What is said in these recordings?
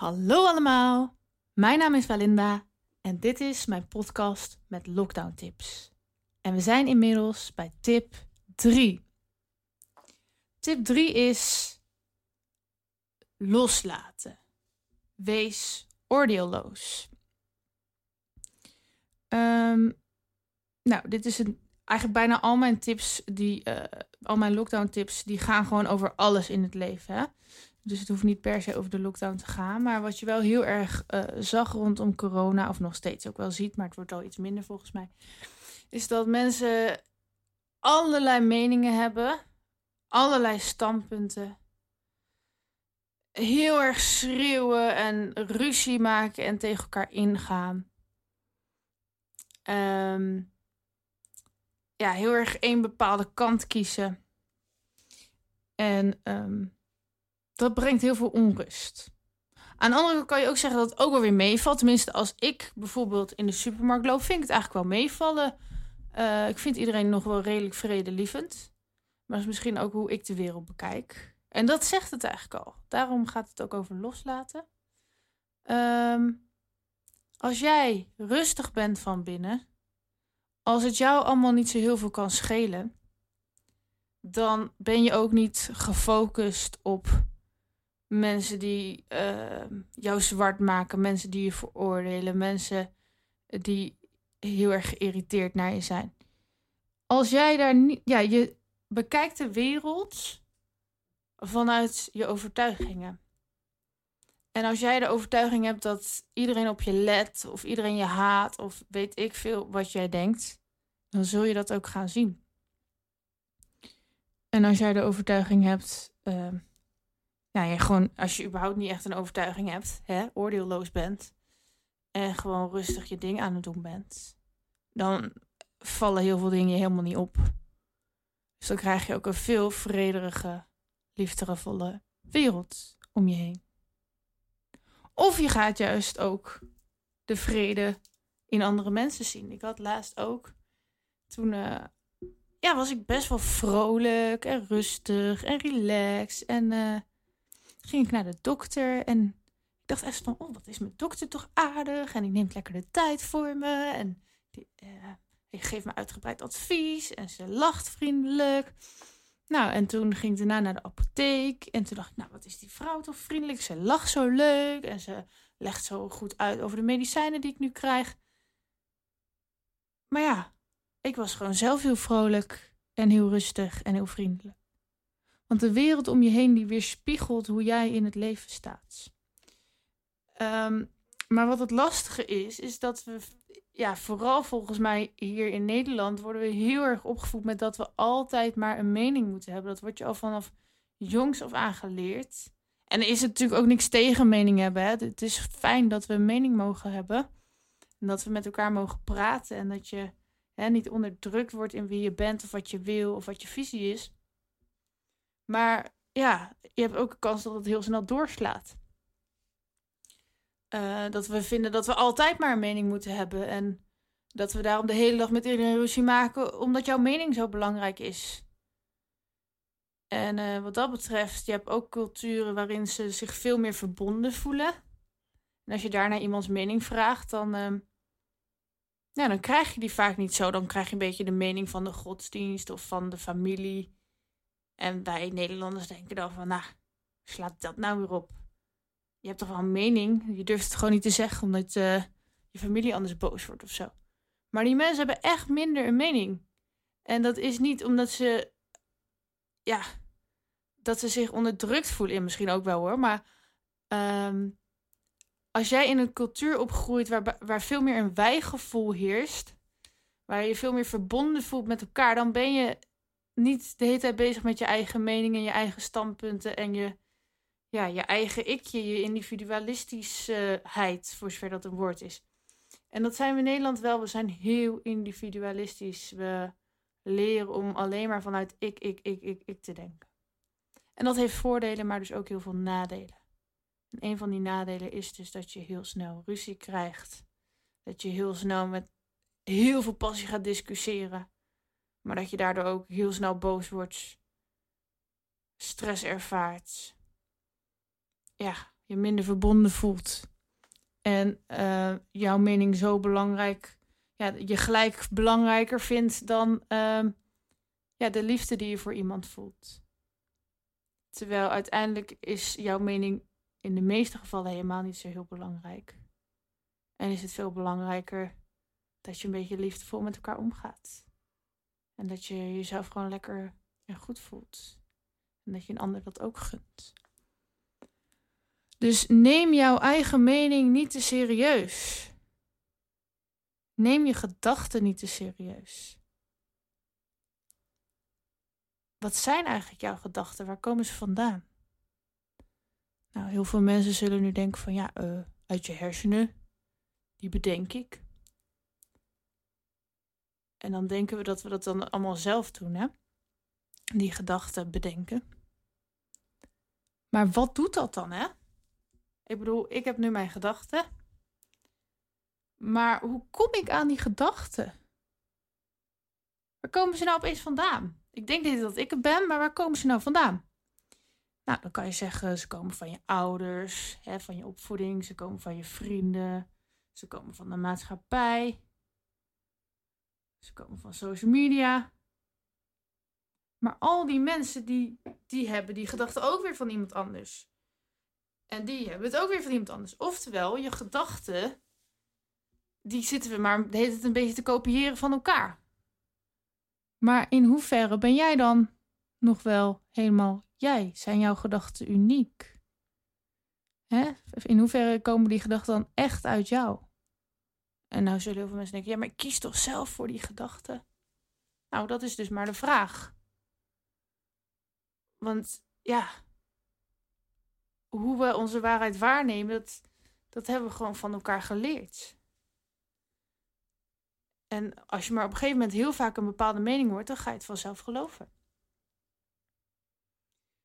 Hallo allemaal, mijn naam is Valinda en dit is mijn podcast met lockdown tips. En we zijn inmiddels bij tip 3. Tip 3 is loslaten. Wees oordeelloos. Ehm, nou, dit is een, eigenlijk bijna al mijn tips, die, eh, al mijn lockdown tips, die gaan gewoon over alles in het leven. Hè? Dus het hoeft niet per se over de lockdown te gaan. Maar wat je wel heel erg uh, zag rondom corona, of nog steeds ook wel ziet, maar het wordt al iets minder volgens mij, is dat mensen allerlei meningen hebben, allerlei standpunten, heel erg schreeuwen en ruzie maken en tegen elkaar ingaan. Um, ja, heel erg één bepaalde kant kiezen. En um, dat brengt heel veel onrust. Aan de andere kant kan je ook zeggen dat het ook wel weer meevalt. Tenminste, als ik bijvoorbeeld in de supermarkt loop, vind ik het eigenlijk wel meevallen. Uh, ik vind iedereen nog wel redelijk vredelievend. Maar dat is misschien ook hoe ik de wereld bekijk. En dat zegt het eigenlijk al. Daarom gaat het ook over loslaten. Um, als jij rustig bent van binnen, als het jou allemaal niet zo heel veel kan schelen, dan ben je ook niet gefocust op mensen die uh, jou zwart maken, mensen die je veroordelen, mensen die heel erg geïrriteerd naar je zijn. Als jij daar niet, ja, je bekijkt de wereld vanuit je overtuigingen. En als jij de overtuiging hebt dat iedereen op je let, of iedereen je haat, of weet ik veel wat jij denkt, dan zul je dat ook gaan zien. En als jij de overtuiging hebt, uh, ja, je gewoon, als je überhaupt niet echt een overtuiging hebt, hè, oordeelloos bent, en gewoon rustig je ding aan het doen bent, dan vallen heel veel dingen helemaal niet op. Dus dan krijg je ook een veel vrederige, liefdevolle wereld om je heen. Of je gaat juist ook de vrede in andere mensen zien. Ik had laatst ook, toen uh, ja, was ik best wel vrolijk en rustig en relaxed. En uh, ging ik naar de dokter en ik dacht echt van, oh, wat is mijn dokter toch aardig. En die neemt lekker de tijd voor me en die, uh, geeft me uitgebreid advies en ze lacht vriendelijk. Nou, en toen ging ik daarna naar de apotheek. En toen dacht ik, nou, wat is die vrouw toch vriendelijk. Ze lacht zo leuk en ze legt zo goed uit over de medicijnen die ik nu krijg. Maar ja, ik was gewoon zelf heel vrolijk en heel rustig en heel vriendelijk. Want de wereld om je heen die weerspiegelt hoe jij in het leven staat. Um, maar wat het lastige is, is dat we, ja, vooral volgens mij hier in Nederland, worden we heel erg opgevoed met dat we altijd maar een mening moeten hebben. Dat wordt je al vanaf jongs af aangeleerd. En er is natuurlijk ook niks tegen mening hebben. Hè? Het is fijn dat we een mening mogen hebben. En dat we met elkaar mogen praten. En dat je hè, niet onderdrukt wordt in wie je bent of wat je wil of wat je visie is. Maar ja, je hebt ook een kans dat het heel snel doorslaat. Uh, dat we vinden dat we altijd maar een mening moeten hebben. En dat we daarom de hele dag met iedereen ruzie maken, omdat jouw mening zo belangrijk is. En uh, wat dat betreft, je hebt ook culturen waarin ze zich veel meer verbonden voelen. En als je daarna iemands mening vraagt, dan, uh, dan krijg je die vaak niet zo. Dan krijg je een beetje de mening van de godsdienst of van de familie. En wij Nederlanders denken dan van, nou, slaat dat nou weer op? je hebt toch wel een mening. Je durft het gewoon niet te zeggen omdat uh, je familie anders boos wordt of zo. Maar die mensen hebben echt minder een mening. En dat is niet omdat ze, ja, dat ze zich onderdrukt voelen. Ja, misschien ook wel hoor. Maar um, als jij in een cultuur opgroeit waar, waar veel meer een wijgevoel heerst, waar je veel meer verbonden voelt met elkaar, dan ben je niet de hele tijd bezig met je eigen mening en je eigen standpunten en je ja, je eigen ikje, je individualistischheid, voor zover dat een woord is. En dat zijn we in Nederland wel. We zijn heel individualistisch. We leren om alleen maar vanuit ik, ik, ik, ik, ik te denken. En dat heeft voordelen, maar dus ook heel veel nadelen. En een van die nadelen is dus dat je heel snel ruzie krijgt. Dat je heel snel met heel veel passie gaat discussiëren. Maar dat je daardoor ook heel snel boos wordt, stress ervaart, ja, je minder verbonden voelt. En uh, jouw mening zo belangrijk, ja, je gelijk belangrijker vindt dan uh, ja, de liefde die je voor iemand voelt. Terwijl uiteindelijk is jouw mening in de meeste gevallen helemaal niet zo heel belangrijk. En is het veel belangrijker dat je een beetje liefdevol met elkaar omgaat. En dat je jezelf gewoon lekker en goed voelt. En dat je een ander dat ook gunt. Dus neem jouw eigen mening niet te serieus. Neem je gedachten niet te serieus. Wat zijn eigenlijk jouw gedachten? Waar komen ze vandaan? Nou, heel veel mensen zullen nu denken van ja, uh, uit je hersenen. Die bedenk ik. En dan denken we dat we dat dan allemaal zelf doen, hè? Die gedachten bedenken. Maar wat doet dat dan, hè? Ik bedoel, ik heb nu mijn gedachten. Maar hoe kom ik aan die gedachten? Waar komen ze nou opeens vandaan? Ik denk niet dat ik het ben, maar waar komen ze nou vandaan? Nou, dan kan je zeggen, ze komen van je ouders, hè, van je opvoeding, ze komen van je vrienden, ze komen van de maatschappij, ze komen van social media. Maar al die mensen die, die hebben die gedachten ook weer van iemand anders. En die hebben het ook weer van iemand anders. Oftewel, je gedachten, die zitten we maar de hele een beetje te kopiëren van elkaar. Maar in hoeverre ben jij dan nog wel helemaal jij? Zijn jouw gedachten uniek? Hè? In hoeverre komen die gedachten dan echt uit jou? En nou zullen heel veel mensen denken, ja, maar kies toch zelf voor die gedachten? Nou, dat is dus maar de vraag. Want ja, hoe we onze waarheid waarnemen, dat, dat hebben we gewoon van elkaar geleerd. En als je maar op een gegeven moment heel vaak een bepaalde mening hoort, dan ga je het vanzelf geloven.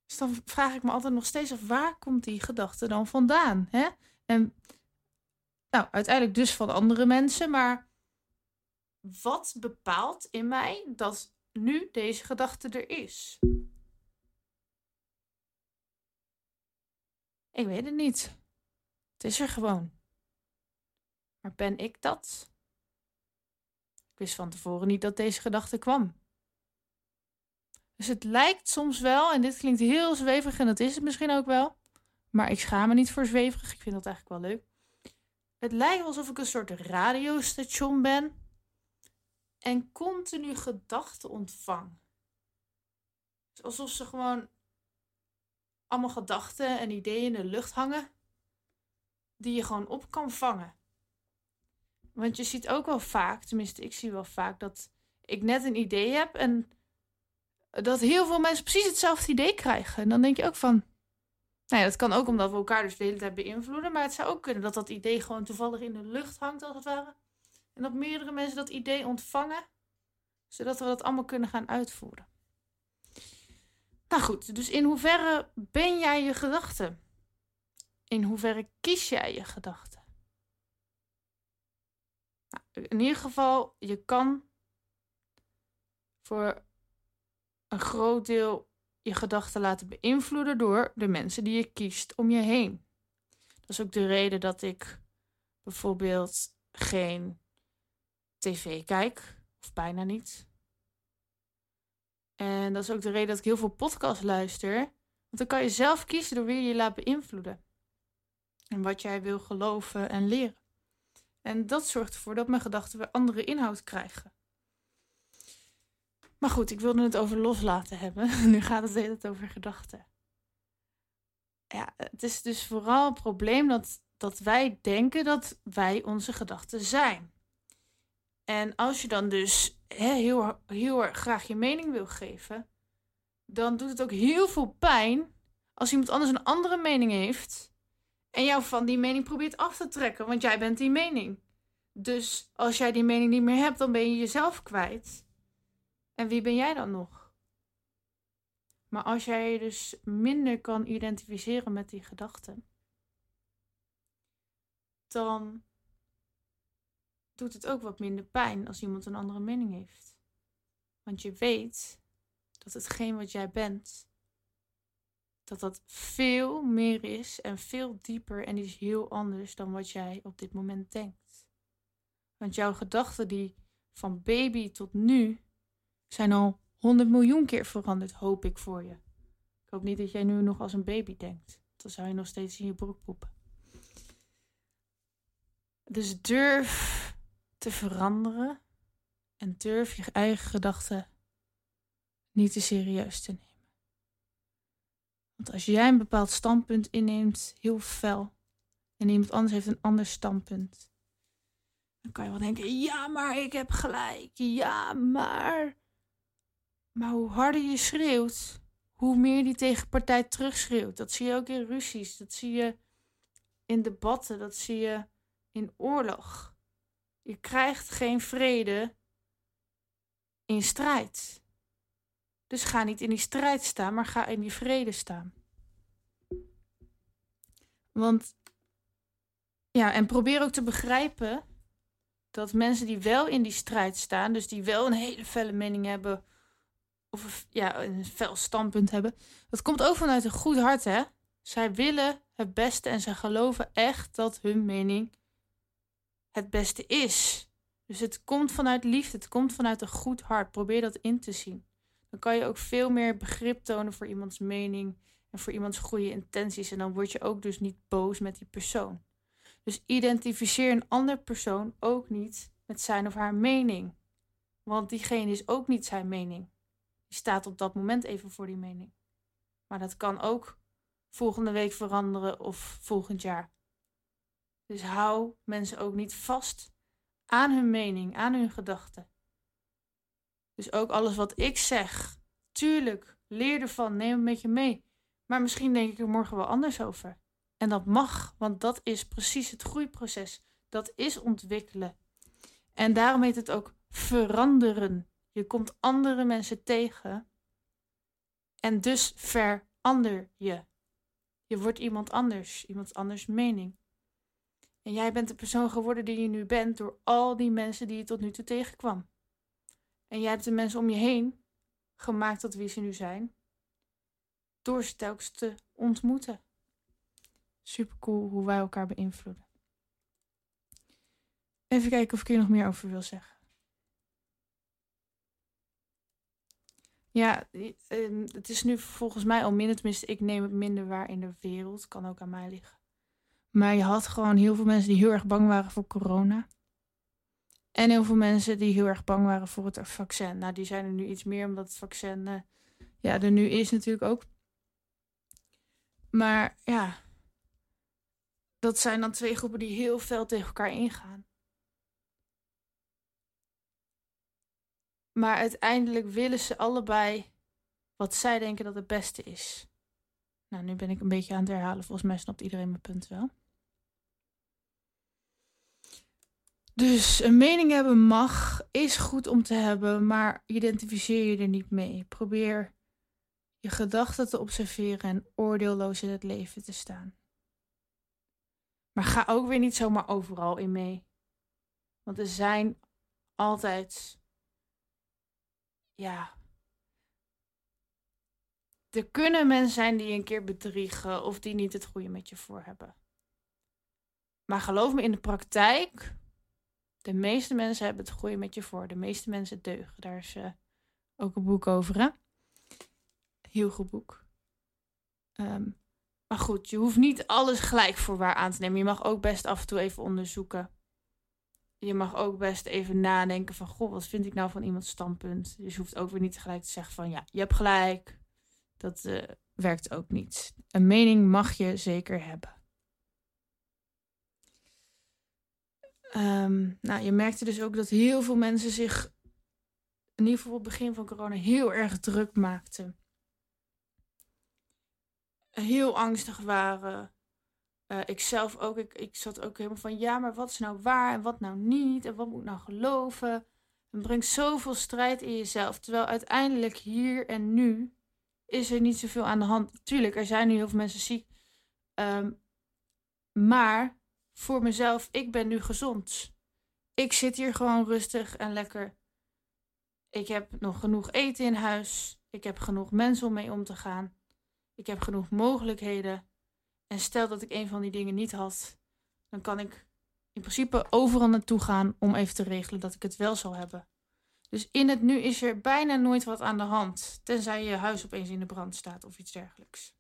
Dus dan vraag ik me altijd nog steeds af, waar komt die gedachte dan vandaan? Hè? En nou, uiteindelijk dus van andere mensen, maar wat bepaalt in mij dat nu deze gedachte er is? Ik weet het niet. Het is er gewoon. Maar ben ik dat? Ik wist van tevoren niet dat deze gedachte kwam. Dus het lijkt soms wel, en dit klinkt heel zweverig en dat is het misschien ook wel, maar ik schaam me niet voor zweverig. Ik vind dat eigenlijk wel leuk. Het lijkt alsof ik een soort radiostation ben en continu gedachten ontvang. Alsof ze gewoon allemaal gedachten en ideeën in de lucht hangen, die je gewoon op kan vangen. Want je ziet ook wel vaak, tenminste ik zie wel vaak, dat ik net een idee heb en dat heel veel mensen precies hetzelfde idee krijgen. En dan denk je ook van, nou ja, dat kan ook omdat we elkaar dus de hele tijd beïnvloeden, maar het zou ook kunnen dat dat idee gewoon toevallig in de lucht hangt als het ware. En dat meerdere mensen dat idee ontvangen, zodat we dat allemaal kunnen gaan uitvoeren. Nou goed, dus in hoeverre ben jij je gedachten? In hoeverre kies jij je gedachten? Nou, in ieder geval, je kan voor een groot deel je gedachten laten beïnvloeden door de mensen die je kiest om je heen. Dat is ook de reden dat ik bijvoorbeeld geen tv kijk, of bijna niet. En dat is ook de reden dat ik heel veel podcasts luister. Want dan kan je zelf kiezen door wie je laat beïnvloeden. En wat jij wil geloven en leren. En dat zorgt ervoor dat mijn gedachten weer andere inhoud krijgen. Maar goed, ik wilde het over loslaten hebben. Nu gaat het hele over gedachten. Ja, het is dus vooral een probleem dat, dat wij denken dat wij onze gedachten zijn. En als je dan dus hè, heel, heel graag je mening wil geven, dan doet het ook heel veel pijn als iemand anders een andere mening heeft en jou van die mening probeert af te trekken, want jij bent die mening. Dus als jij die mening niet meer hebt, dan ben je jezelf kwijt. En wie ben jij dan nog? Maar als jij je dus minder kan identificeren met die gedachten, dan doet het ook wat minder pijn als iemand een andere mening heeft. Want je weet dat hetgeen wat jij bent dat dat veel meer is en veel dieper en is heel anders dan wat jij op dit moment denkt. Want jouw gedachten die van baby tot nu zijn al honderd miljoen keer veranderd, hoop ik voor je. Ik hoop niet dat jij nu nog als een baby denkt. Dan zou je nog steeds in je broek poepen. Dus durf te veranderen en durf je eigen gedachten niet te serieus te nemen. Want als jij een bepaald standpunt inneemt, heel fel, en iemand anders heeft een ander standpunt, dan kan je wel denken: ja, maar ik heb gelijk. Ja, maar. Maar hoe harder je schreeuwt, hoe meer die tegenpartij terugschreeuwt. Dat zie je ook in ruzies, dat zie je in debatten, dat zie je in oorlog. Je krijgt geen vrede in strijd. Dus ga niet in die strijd staan, maar ga in die vrede staan. Want ja, en probeer ook te begrijpen dat mensen die wel in die strijd staan, dus die wel een hele felle mening hebben, of ja, een fel standpunt hebben, dat komt ook vanuit een goed hart, hè? Zij willen het beste en ze geloven echt dat hun mening het beste is. Dus het komt vanuit liefde, het komt vanuit een goed hart. Probeer dat in te zien. Dan kan je ook veel meer begrip tonen voor iemands mening en voor iemands goede intenties. En dan word je ook dus niet boos met die persoon. Dus identificeer een ander persoon ook niet met zijn of haar mening. Want diegene is ook niet zijn mening. Staat op dat moment even voor die mening. Maar dat kan ook volgende week veranderen of volgend jaar. Dus hou mensen ook niet vast aan hun mening, aan hun gedachten. Dus ook alles wat ik zeg, tuurlijk, leer ervan, neem het met je mee. Maar misschien denk ik er morgen wel anders over. En dat mag, want dat is precies het groeiproces. Dat is ontwikkelen. En daarom heet het ook veranderen. Je komt andere mensen tegen en dus verander je. Je wordt iemand anders, iemand anders mening. En jij bent de persoon geworden die je nu bent door al die mensen die je tot nu toe tegenkwam. En jij hebt de mensen om je heen gemaakt tot wie ze nu zijn, door ze telkens te ontmoeten. Super cool hoe wij elkaar beïnvloeden. Even kijken of ik hier nog meer over wil zeggen. Ja, ehm, het is nu volgens mij al minder, tenminste ik neem het minder waar in de wereld. Kan ook aan mij liggen. Maar je had gewoon heel veel mensen die heel erg bang waren voor corona. En heel veel mensen die heel erg bang waren voor het vaccin. Nou, die zijn er nu iets meer omdat het vaccin uh, ja, er nu is natuurlijk ook. Maar ja, dat zijn dan twee groepen die heel veel tegen elkaar ingaan. Maar uiteindelijk willen ze allebei wat zij denken dat het beste is. Nou, nu ben ik een beetje aan het herhalen. Volgens mij snapt iedereen mijn punt wel. Dus een mening hebben mag, is goed om te hebben, maar identificeer je er niet mee. Probeer je gedachten te observeren en oordeelloos in het leven te staan. Maar ga ook weer niet zomaar overal in mee. Want er zijn altijd. Ja. Er kunnen mensen zijn die een keer bedriegen of die niet het goede met je voor hebben. Maar geloof me, in de praktijk de meeste mensen hebben het goede met je voor. De meeste mensen deugen. Daar is uh, ook een boek over, hè? Heel goed boek. Ehm, maar goed, je hoeft niet alles gelijk voor waar aan te nemen. Je mag ook best af en toe even onderzoeken. Je mag ook best even nadenken van... Goh, wat vind ik nou van iemands standpunt? Dus je hoeft ook weer niet gelijk te zeggen van... Ja, je hebt gelijk. Dat uh, werkt ook niet. Een mening mag je zeker hebben. Um, nou, je merkte dus ook dat heel veel mensen zich, in ieder geval op het begin van corona, heel erg druk maakten. Heel angstig waren. Uh, ik zelf ook, ik, ik zat ook helemaal van, ja, maar wat is nou waar en wat nou niet en wat moet ik nou geloven? Het brengt zoveel strijd in jezelf. Terwijl uiteindelijk hier en nu is er niet zoveel aan de hand. Tuurlijk, er zijn nu heel veel mensen ziek. Um, maar voor mezelf, ik ben nu gezond. Ik zit hier gewoon rustig en lekker. Ik heb nog genoeg eten in huis. Ik heb genoeg mensen om mee om te gaan. Ik heb genoeg mogelijkheden. En stel dat ik een van die dingen niet had, dan kan ik in principe overal naartoe gaan om even te regelen dat ik het wel zal hebben. Dus in het nu is er bijna nooit wat aan de hand, tenzij je huis opeens in de brand staat of iets dergelijks.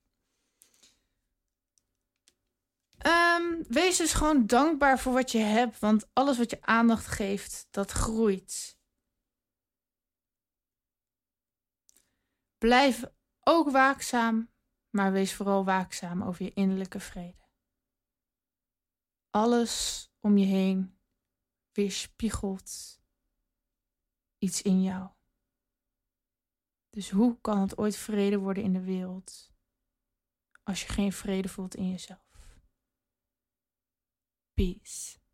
Ehm, wees dus gewoon dankbaar voor wat je hebt, want alles wat je aandacht geeft, dat groeit. Blijf ook waakzaam, maar wees vooral waakzaam over je innerlijke vrede. Alles om je heen weerspiegelt iets in jou. Dus hoe kan het ooit vrede worden in de wereld als je geen vrede voelt in jezelf? Peace.